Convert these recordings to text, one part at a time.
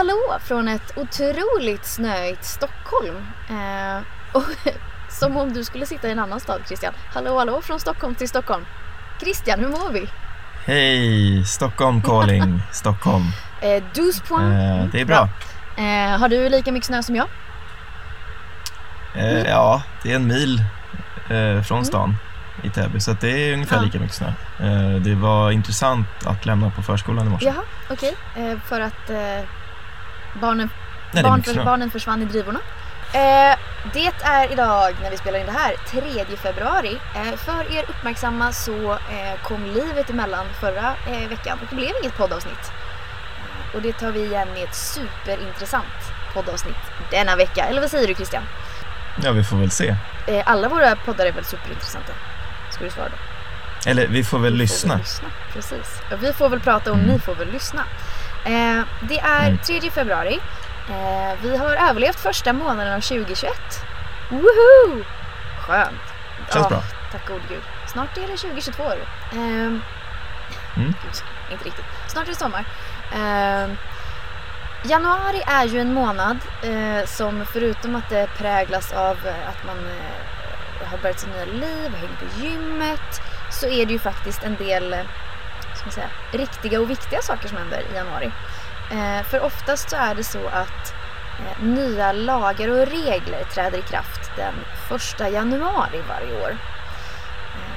hallå från ett otroligt snöigt Stockholm. Eh, och, som om du skulle sitta i en annan stad Christian. Hallå hallå från Stockholm till Stockholm. Christian, hur mår vi? Hej, Stockholm calling, Stockholm. Eh, 12 points. Eh, det är bra. Eh, har du lika mycket snö som jag? Eh, ja, det är en mil eh, från stan i Täby så det är ungefär Ja. lika mycket snö. Eh, det var intressant att lämna på förskolan i morse. Jaha, okej. Eh, för att barnen, Nej, barn för, barnen försvann i drivorna. Eh, det är idag, när vi spelar in det här, 3 februari. Eh, för er uppmärksamma så eh, kom livet emellan förra eh, veckan och det blev inget poddavsnitt. Och det tar vi igen i ett superintressant poddavsnitt denna vecka. Eller vad säger du Christian? Ja, vi får väl se. Eh, alla våra poddar är väl superintressanta? Ska du svara då? Eller vi får väl Vi lyssna. Får väl lyssna. Precis. Och vi får väl prata och Mm. ni får väl lyssna. Eh, det är Mm. 3 februari. Eh, vi har överlevt första månaden av 2021. Woohoo! Skönt. Känns bra. Tack gode gud. Snart är det 2022. hörru. Ehm, Mm. gud, inte riktigt. Snart är det sommar. Ehm, januari är ju en månad eh, som förutom att det präglas av eh, att man eh, har börjat sitt nya liv, har hängt på gymmet, så är det ju faktiskt en del eh, ska man säga, riktiga och viktiga saker som händer i januari. Eh, för oftast så är det så att eh, nya lagar och regler träder i kraft den första januari varje år.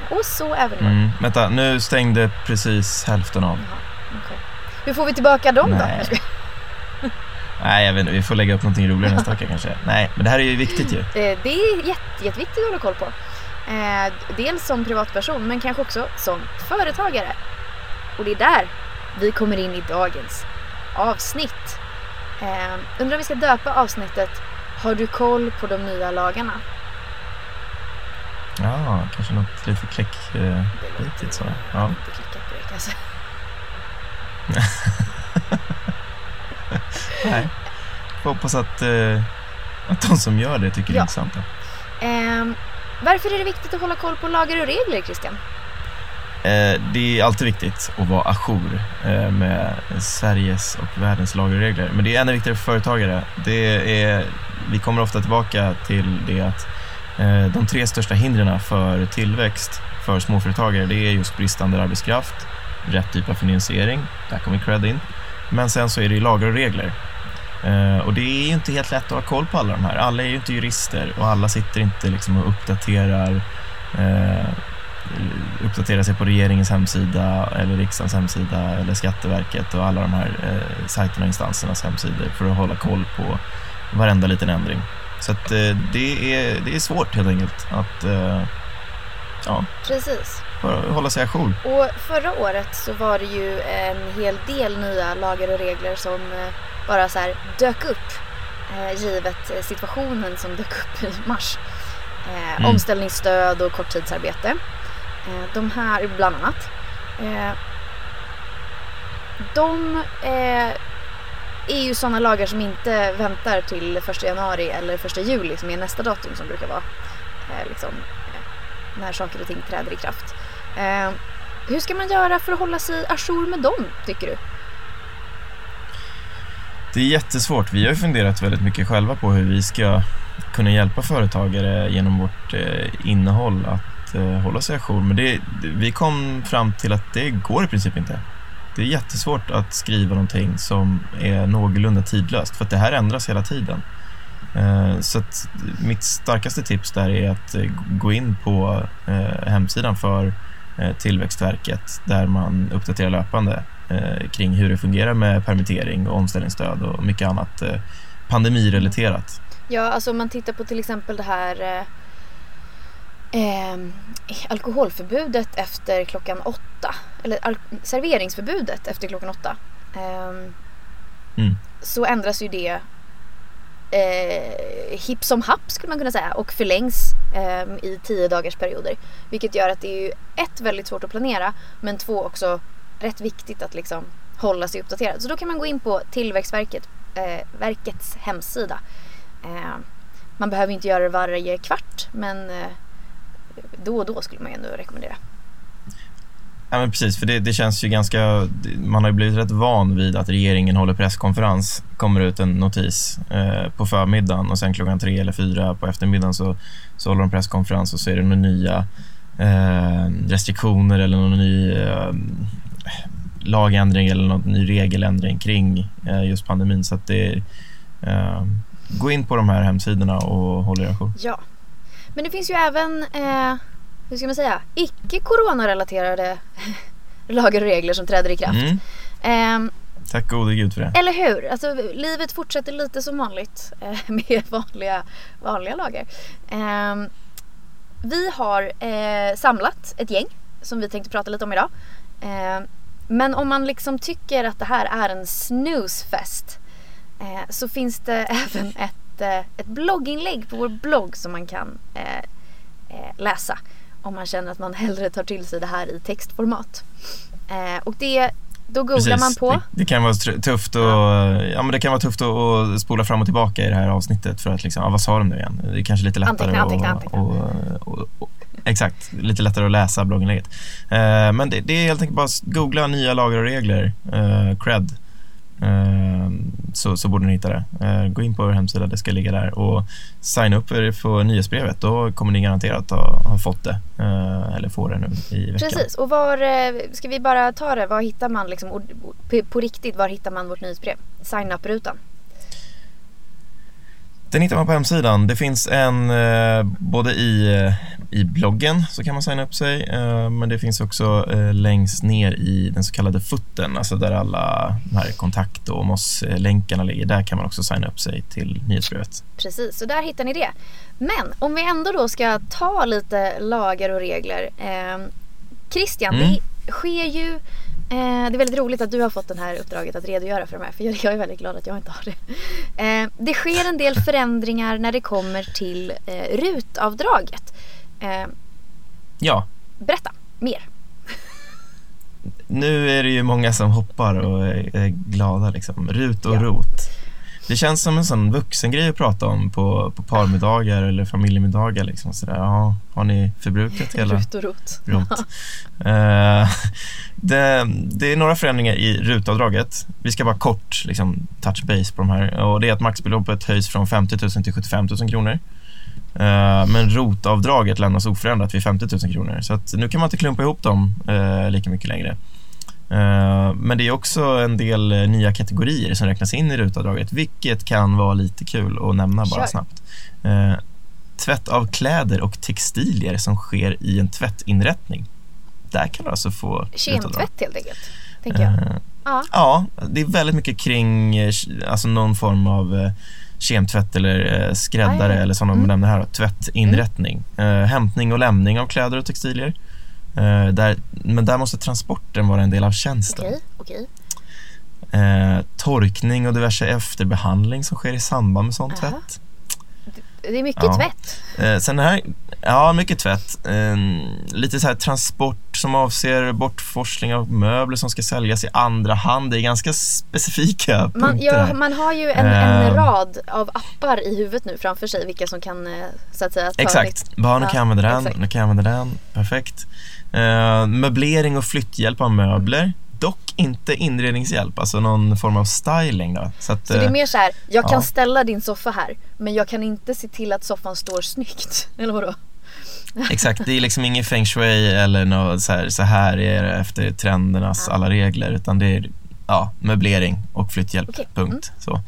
Eh, och så även i år. Mm. Vänta, nu stängde precis hälften av. Jaha, okej. Hur får vi tillbaka dem då? Nej. Skojar. Nej, jag vet inte, vi får lägga upp någonting roligare nästa vecka kanske. Nej, men det här är ju viktigt ju. Eh, Det är jätte, jätteviktigt att hålla koll på. Eh, dels som privatperson men kanske också som företagare. Och det är där vi kommer in i dagens avsnitt. Eh, undrar om vi ska döpa avsnittet Har du koll på de nya lagarna? Ja, kanske något lite kläck... Eh, Riktigt så, Jag har ja. inte klickat det kanske. nej. Hoppas att, eh, att de som gör det tycker det är Ja. intressant. Eh, varför är det viktigt att hålla koll på lagar och regler Christian? Eh, det är alltid viktigt att vara ajour eh, med Sveriges och världens lagar och regler. Men det är ännu viktigare för företagare. Det är, vi kommer ofta tillbaka till det att eh, de tre största hindren för tillväxt för småföretagare det är just bristande arbetskraft, rätt typ av finansiering, där kommer cred in. Men sen så är det ju lagar och regler. Och det är ju inte helt lätt att ha koll på alla de här. Alla är ju inte jurister och alla sitter inte liksom och uppdaterar uppdatera sig på regeringens hemsida eller riksdagens hemsida eller Skatteverket och alla de här eh, sajterna och instansernas hemsidor för att hålla koll på varenda liten ändring. Så att, eh, det, är, det är svårt helt enkelt att eh, ja, Precis. hålla sig ajour. Och förra året så var det ju en hel del nya lagar och regler som eh, bara så här dök upp eh, givet eh, situationen som dök upp i mars. Eh, Mm. Omställningsstöd och korttidsarbete. Eh, de här bland annat. Eh, de eh, är ju sådana lagar som inte väntar till 1 januari eller 1 juli som är nästa datum som brukar vara liksom, när saker och ting träder i kraft. Hur ska man göra för att hålla sig ajour med dem, tycker du? Det är jättesvårt. Vi har funderat väldigt mycket själva på hur vi ska kunna hjälpa företagare genom vårt innehåll att eh, hålla sig ajour. Men det, vi kom fram till att det går i princip inte. Det är jättesvårt att skriva någonting som är någorlunda tidlöst för att det här ändras hela tiden. Eh, så att mitt starkaste tips där är att eh, gå in på eh, hemsidan för eh, Tillväxtverket där man uppdaterar löpande eh, kring hur det fungerar med permittering och omställningsstöd och mycket annat eh, pandemirelaterat. Ja, alltså om man tittar på till exempel det här eh, eh, eh, alkoholförbudet efter klockan åtta. Eller serveringsförbudet efter klockan åtta. ehm, Mm. Så ändras ju det eh, hipp som happ skulle man kunna säga och förlängs eh, i tio dagars perioder. Vilket gör att det är ju ett väldigt svårt att planera men två också rätt viktigt att liksom hålla sig uppdaterad. Så då kan man gå in på Tillväxtverket, eh, verkets hemsida. Eh, man behöver inte göra det varje kvart men eh, då och då skulle man ju ändå rekommendera. Ja, men precis, för det, det, känns ju ganska... Man har ju blivit rätt van vid att regeringen håller presskonferens, kommer ut en notis eh, på förmiddagen och sen klockan tre eller fyra på eftermiddagen så, så håller de presskonferens och så är det några nya eh, restriktioner eller någon ny eh, lagändring eller någon ny regeländring kring eh, just pandemin. Så att det eh, Gå in på de här hemsidorna och håll er ajour. Ja. Men det finns ju även eh, hur ska man säga, icke coronarelaterade lagar och regler som träder i kraft. Mm. Eh, Tack gode gud för det. Eller hur? Alltså, livet fortsätter lite som vanligt eh, med vanliga, vanliga lagar. Eh, vi har eh, samlat ett gäng som vi tänkte prata lite om idag. Ehm, men om man liksom tycker att det här är en snoozefest eh, så finns det även ett, eh, ett blogginlägg på vår blogg som man kan läsa om man känner att man hellre tar till sig det här i textformat. Eh, och det, då googlar Precis. man på. Det, det, kan vara tufft, och, ja. ja. men det kan vara tufft att, spola fram och tillbaka i det här avsnittet för att liksom, ja, vad sa de nu igen? Det är kanske lite lättare anteckna, anteckna, och, och, Exakt, lite lättare att läsa blogginlägget. Eh, men det, det, är helt enkelt bara att googla nya lagar och regler, eh, cred, Eh, så, så borde ni hitta det. Eh, gå in på vår hemsida, det ska ligga där och signa upp er på nyhetsbrevet. Då kommer ni garanterat ha, ha fått det eh, eller få det nu i veckan. Precis, och var, ska vi bara ta det, var hittar man liksom, på riktigt, var hittar man vårt nyhetsbrev? Sign up-rutan. Den hittar man på hemsidan. Det finns en eh, både i, eh, i bloggen så kan man signa upp sig, eh, men det finns också eh, längst ner i den så kallade futten, alltså där alla här kontakt och om oss-länkarna ligger. Där kan man också signa upp sig till nyhetsbrevet. Precis, så där hittar ni det. Men om vi ändå då ska ta lite lagar och regler. Eh, Christian, mm. det sker ju det är väldigt roligt att du har fått det här uppdraget att redogöra för de här för jag är väldigt glad att jag inte har det. Det sker en del förändringar när det kommer till eh, ja. Berätta mer. Nu är det ju många som hoppar och är glada liksom. Rut och ja. rot. Det känns som en sån vuxengrej att prata om på, på parmiddagar eller familjemiddagar. Liksom, sådär. Ja, har ni förbrukat hela... Rut och rot. rot. uh, det, det, är några förändringar i rutavdraget. Vi ska bara kort liksom, touch base på de här. Och det är att maxbeloppet höjs från 50 000 till 75 000 kronor. Uh, men rotavdraget lämnas oförändrat vid 50 000 kronor. Så att nu kan man inte klumpa ihop dem uh, lika mycket längre. Eh, men det är också en del eh, nya kategorier som räknas in i rutavdraget, vilket kan vara lite kul att nämna bara Kör. snabbt. Eh, tvätt av kläder och textilier som sker i en tvättinrättning. Där kan du alltså få Kemtvätt helt enkelt, tänker jag. ja. ja, det är väldigt mycket kring alltså någon form av kemtvätt eller skräddare Aj, eller som de mm. nämner här, tvättinrättning. Mm. hämtning och lämning av kläder och textilier. Uh, där, men där måste transporten vara en del av tjänsten. Okej, okej. Uh, torkning och diverse efterbehandling som sker i samband med sånt tvätt. Det är mycket ja. tvätt. Uh, sen här, ja, mycket tvätt. lite så här transport som avser bortforsling av möbler som ska säljas i andra hand. Det är ganska specifika man, punkter ja. Man har ju en, en, rad av appar i huvudet nu framför sig, vilka som kan så att säga ta Exakt, barnen kan använda den, nu kan använda den, perfekt. Uh, möblering och flytthjälp av möbler. Dock inte inredningshjälp, alltså någon form av styling. Då. Så, att, så det är eh, mer så här, jag kan ja. ställa din soffa här men jag kan inte se till att soffan står snyggt. Eller vadå? Exakt, det är liksom ingen feng shui eller något så här, så här är det efter trendernas alla regler utan det är ja, möblering och flytthjälp, okay. punkt. Mm. Så.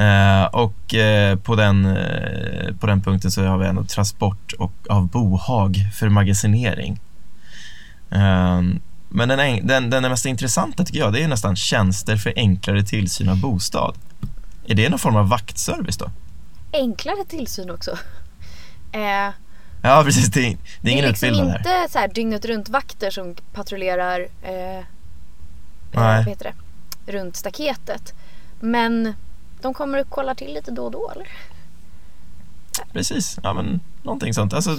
Uh, och uh, på, den, uh, på den punkten så har vi ändå transport och, av bohag för magasinering. Men den, den, den mest intressanta tycker jag det är nästan tjänster för enklare tillsyn av bostad. Är det någon form av vaktservice då? Enklare tillsyn också? Eh, ja precis, det, är, det är ingen liksom utbildad här. Det är inte så här dygnet runt vakter som patrullerar eh, eh, vad heter det? runt staketet. Men de kommer och kollar till lite då och då eller? Precis, ja men någonting sånt. Alltså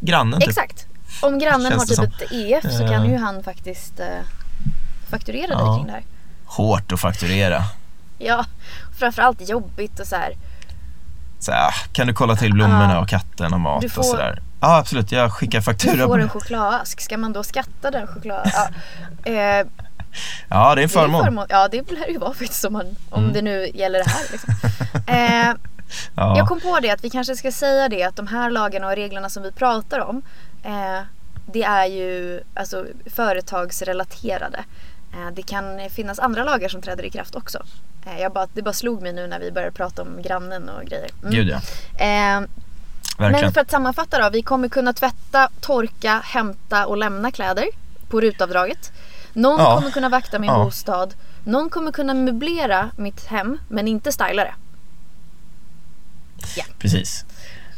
grannen typ. Om grannen har typ ett EF så kan ju han faktiskt uh, fakturera ja. dig kring det här. Hårt att fakturera. Ja, framförallt jobbigt och så här. Så här, kan du kolla till blommorna och katten och mat får, och sådär. Ja, absolut. Jag skickar faktura Du får en chokladask. Ska man då skatta den choklad? Ja, eh, Ja, det är en det är förmån. förmån. Ja, det lär ju vara faktiskt om, man, om Mm. det nu gäller det här. Liksom. Eh, Ja. Jag kom på det att vi kanske ska säga det att de här lagarna och reglerna som vi pratar om eh, det är ju alltså, företagsrelaterade. Eh, det kan finnas andra lagar som träder i kraft också. Eh, jag bara, det bara slog mig nu när vi började prata om grannen och grejer. Mm. Gud ja, Eh, men för att sammanfatta då, vi kommer kunna tvätta, torka, hämta och lämna kläder på rutavdraget. Någon Ja. kommer kunna vakta min Ja. bostad. Någon kommer kunna möblera mitt hem men inte styla det. Precis.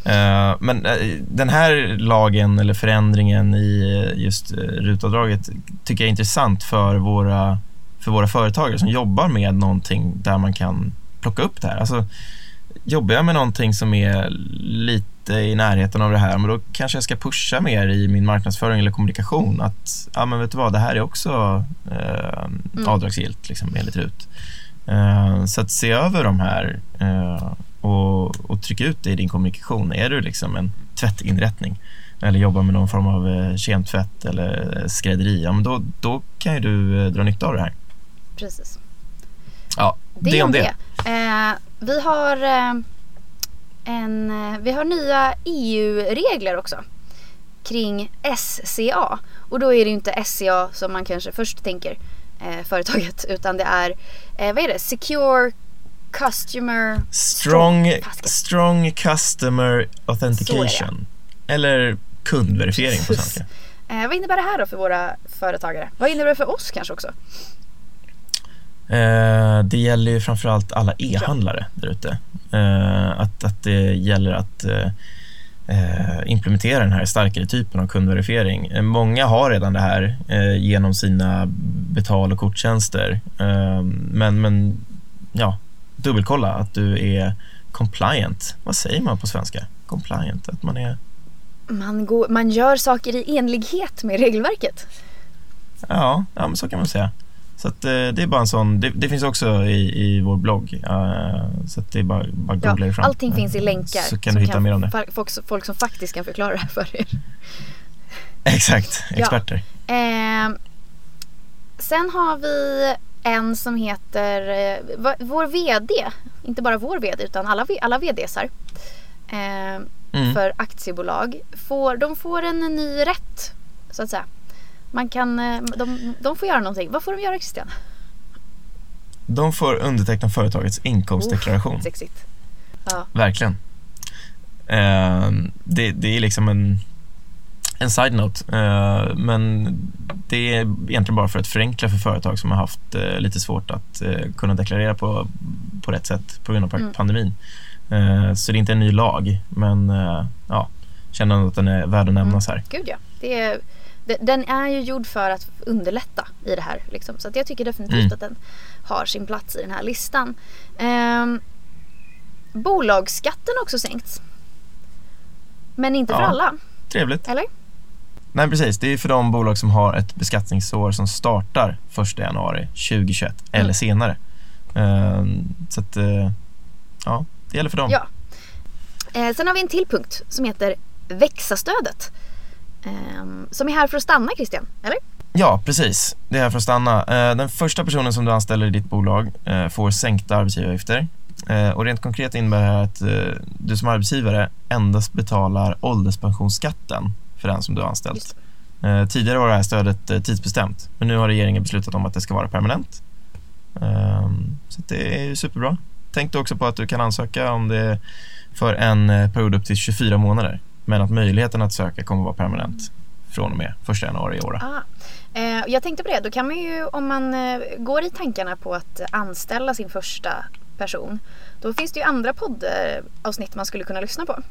Eh, men eh, den här lagen eller förändringen i eh, just rutavdraget tycker jag är intressant för våra, för våra företagare som jobbar med någonting där man kan plocka upp det här. Alltså, jobbar jag med någonting som är lite i närheten av det här, men då kanske jag ska pusha mer i min marknadsföring eller kommunikation att, ja men vet du vad, det här är också eh, avdragsgillt liksom, enligt RUT. Eh, så att se över de här eh, och, och trycka ut det i din kommunikation. Är du liksom en tvättinrättning eller jobbar med någon form av eh, kemtvätt eller eh, skrädderi, ja, men då, då kan ju du eh, dra nytta av det här. Precis. Ja, Det, det om det. det. Eh, vi har en, vi har nya EU-regler också kring SCA. Och då är det ju inte SCA som man kanske först tänker eh, företaget utan det är, eh, vad är det? Secure Customer Strong, strong customer authentication. Eller kundverifiering på svenska. Eh, vad innebär det här då för våra företagare? Vad innebär det för oss kanske också? Eh, det gäller ju framförallt alla e-handlare där ute. Eh, att, att det gäller att eh, eh, implementera den här starkare typen av kundverifiering. Eh, många har redan det här genom sina betal och korttjänster. Men, men ja, dubbelkolla att du är compliant. Vad säger man på svenska? Compliant, att man är... Man, går, man gör saker i enlighet med regelverket. Ja, ja men så kan man säga. Så att, eh, det är bara en sån, det, det finns också i, i vår blogg. eh, så det är bara, bara Ja, googla det fram. allting finns i Eh, länkar. Så kan du hitta mer om det. Folk, folk som faktiskt kan förklara det här för er. Exakt, experter. Eh, sen har vi en som heter eh, vår VD, inte bara vår VD utan alla, alla VDsar eh, Mm. för aktiebolag. Får, de får en ny rätt så att säga. Man kan, eh, de, de får göra någonting. Vad får de göra Christian? De får underteckna företagets inkomstdeklaration. Oh, sexigt. Ja, Verkligen. Eh, det, det är liksom en, en side-note. Eh, men det är egentligen bara för att förenkla för företag som har haft eh, lite svårt att eh, kunna deklarera på, på rätt sätt på grund av Mm. pandemin. Eh, så det är inte en ny lag, men ja, känner att den är värd att nämnas här. gud ja. Det är, de- den är ju gjord för att underlätta i det här. Liksom. Så jag tycker definitivt Mm. att den har sin plats i den här listan. Ehm, bolagsskatten har också sänkts. Men inte för Ja. alla, Trevligt. eller? Nej, precis. Det är för de bolag som har ett beskattningsår som startar 1 januari 2021 Mm. eller senare. Eh, så att, eh, ja, det gäller för dem. Ja. Eh, sen har vi en till punkt som heter växa-stödet. Ehm, som är här för att stanna Christian, eller? Ja, precis. Det är här för att stanna. Eh, Den första personen som du anställer i ditt bolag får sänkta arbetsgivaravgifter. Och rent konkret innebär det här att du som arbetsgivare endast betalar ålderspensionsskatten för den som du har anställt. Eh, Tidigare var det här stödet eh, tidsbestämt, men nu har regeringen beslutat om att det ska vara permanent. Ehm, Så det är ju superbra. Tänk då också på att du kan ansöka om det för en eh, period upp till 24 månader, men att möjligheten att söka kommer att vara permanent från och med 1 januari i år. Ah. Eh, jag tänkte på det, då kan man ju om man eh, går i tankarna på att anställa sin första person. Då finns det ju andra poddavsnitt man skulle kunna lyssna på.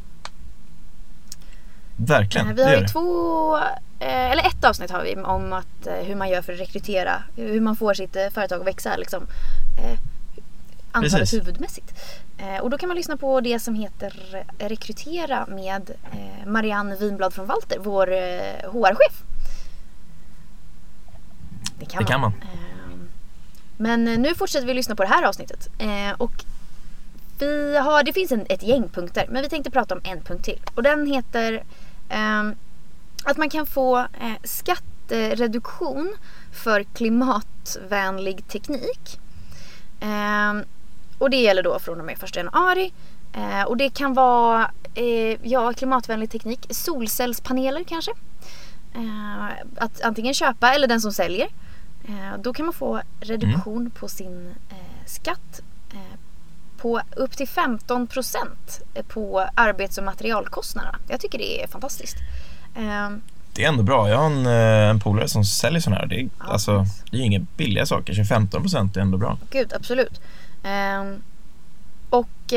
Verkligen, vi har ju två, eh, eller ett avsnitt har vi om att, eh, hur man gör för att rekrytera, hur man får sitt eh, företag att växa liksom, antalet Precis. huvudmässigt. Och då kan man lyssna på det som heter Rekrytera med Marianne Winblad från Walter, vår HR-chef. Det kan Det kan man. Ehm, Men nu fortsätter vi lyssna på det här avsnittet. Och vi har, det finns en, ett gäng punkter men vi tänkte prata om en punkt till. Och den heter att man kan få eh, skattereduktion för klimatvänlig teknik. Ehm, och det gäller då från och med 1 januari. Eh, och det kan vara eh, ja, klimatvänlig teknik, solcellspaneler kanske. Att antingen köpa eller den som säljer. Då kan man få reduktion mm. på sin skatt på upp till 15 procent på arbets och materialkostnaderna. Jag tycker det är fantastiskt. Det är ändå bra. Jag har en, en polare som säljer sådana här. Det är, ja, alltså, det är inga billiga saker, så 15 procent är ändå bra. Gud, absolut. Och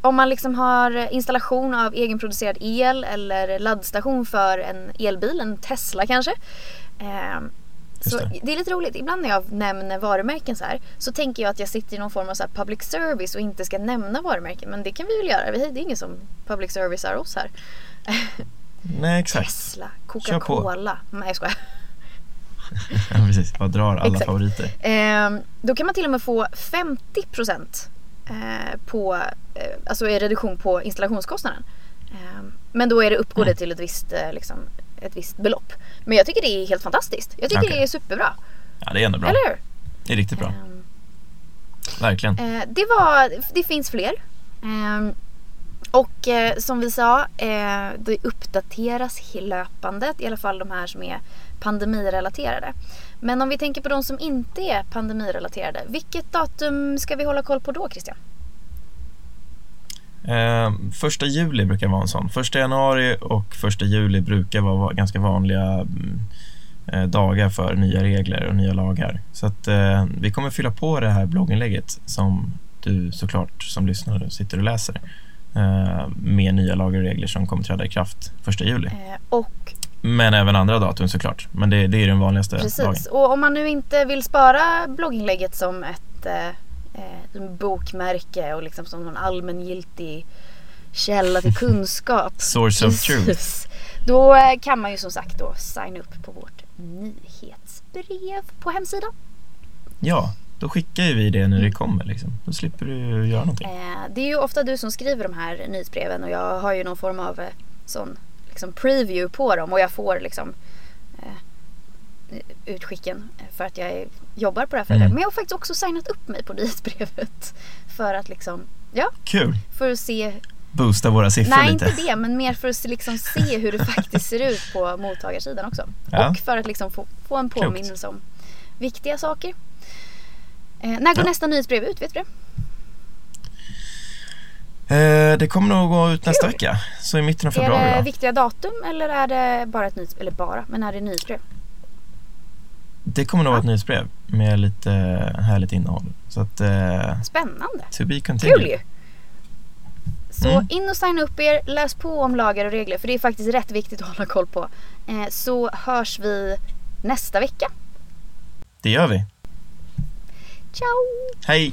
om man liksom har installation av egenproducerad el eller laddstation för en elbil, en Tesla kanske. Eh, så det. det. är lite roligt. Ibland när jag nämner varumärken så här så tänker jag att jag sitter i någon form av så public service och inte ska nämna varumärken. Men det kan vi väl göra. Det är ingen som public service är oss här. Nej, exakt. Tesla, Coca-Cola. Nej, jag skojar. ja, precis. Vad drar alla exakt. favoriter? Eh, då kan man till och med få 50 procent Eh, på, eh, alltså är reduktion på installationskostnaden. Eh, men då är det uppgår det mm. till ett visst, liksom, ett visst belopp. Men jag tycker det är helt fantastiskt. Jag tycker okay. det är superbra. Ja, det är ändå bra. Eller hur? Det är riktigt bra. Verkligen. Det, var, det finns fler. Och som vi sa, det uppdateras löpande, i alla fall de här som är pandemirelaterade. Men om vi tänker på de som inte är pandemirelaterade, vilket datum ska vi hålla koll på då Christian? Eh, första juli brukar vara en sån. Första januari och första juli brukar vara ganska vanliga mm, eh, dagar för nya regler och nya lagar. Så att eh, vi kommer fylla på det här blogginlägget som du såklart som lyssnare sitter och läser eh, med nya lagar och regler som kommer träda i kraft första juli. Eh, och men även andra datum såklart. Men det, det är den vanligaste Precis. dagen. Och om man nu inte vill spara blogginlägget som ett eh, bokmärke och liksom som någon allmängiltig källa till kunskap. Source of truth. Då eh, kan man ju som sagt då signa upp på vårt nyhetsbrev på hemsidan. Ja, då skickar ju vi det när det kommer. Liksom. Då slipper du göra någonting. Eh, det är ju ofta du som skriver de här nyhetsbreven och jag har ju någon form av eh, sån liksom preview på dem och jag får liksom utskicken för att jag jobbar på det här företaget. Mm. Men jag har faktiskt också signat upp mig på nyhetsbrevet för att liksom, ja. Kul. För att se Boosta våra siffror Nej, lite. Nej, inte det, men mer för att liksom se hur det faktiskt ser ut på mottagarsidan också. Ja. Och för att liksom få, få en påminnelse om viktiga saker. Eh, när går ja. nästa nyhetsbrev ut? Vet du det? Eh, det kommer nog gå ut nästa vecka, så i mitten av februari. Är det då. viktiga datum eller är det bara ett nyhetsbrev? Eller bara, men är det nyhetsbrev? Det kommer nog vara ett nyhetsbrev med lite härligt innehåll. Så att, eh, Spännande! To be continued. Kul ju! Så mm. in och signa upp er, läs på om lagar och regler för det är faktiskt rätt viktigt att hålla koll på. Eh, så hörs vi nästa vecka. Det gör vi. Ciao! Hej!